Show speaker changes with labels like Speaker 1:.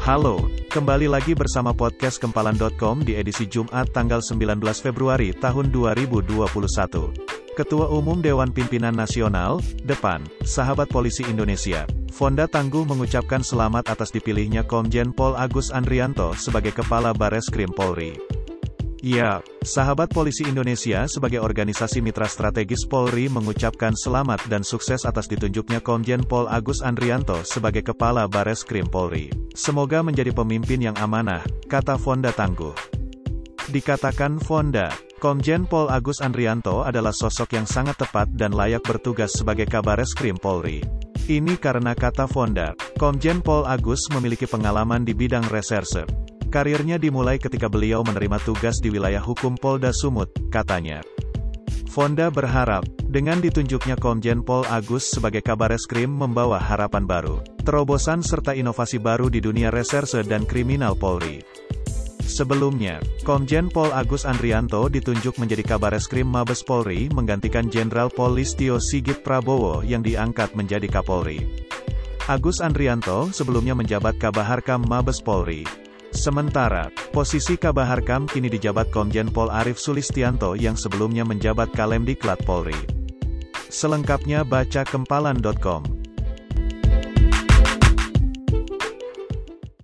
Speaker 1: Halo, kembali lagi bersama podcast kempalan.com di edisi Jumat tanggal 19 Februari tahun 2021. Ketua Umum Dewan Pimpinan Nasional, Depan, Sahabat Polisi Indonesia, Fonda Tangguh mengucapkan selamat atas dipilihnya Komjen Pol Agus Andrianto sebagai Kepala Bareskrim Polri. Ya, sahabat polisi Indonesia sebagai organisasi mitra strategis Polri mengucapkan selamat dan sukses atas ditunjuknya Komjen Pol Agus Andrianto sebagai Kepala Bares Krim Polri. Semoga menjadi pemimpin yang amanah, kata Fonda Tangguh. Dikatakan Fonda, Komjen Pol Agus Andrianto adalah sosok yang sangat tepat dan layak bertugas sebagai Kabares Krim Polri. Ini karena kata Fonda, Komjen Pol Agus memiliki pengalaman di bidang reserse, Karirnya dimulai ketika beliau menerima tugas di wilayah hukum Polda Sumut, katanya. Fonda berharap, dengan ditunjuknya Komjen Pol Agus sebagai kabar eskrim membawa harapan baru, terobosan serta inovasi baru di dunia reserse dan kriminal Polri. Sebelumnya, Komjen Pol Agus Andrianto ditunjuk menjadi kabar eskrim Mabes Polri menggantikan Jenderal Polistio Sigit Prabowo yang diangkat menjadi Kapolri. Agus Andrianto sebelumnya menjabat Kabaharkam Mabes Polri. Sementara, posisi Kabaharkam kini dijabat Komjen Pol Arif Sulistianto yang sebelumnya menjabat Kalemdiklat Polri. Selengkapnya baca kempalan.com.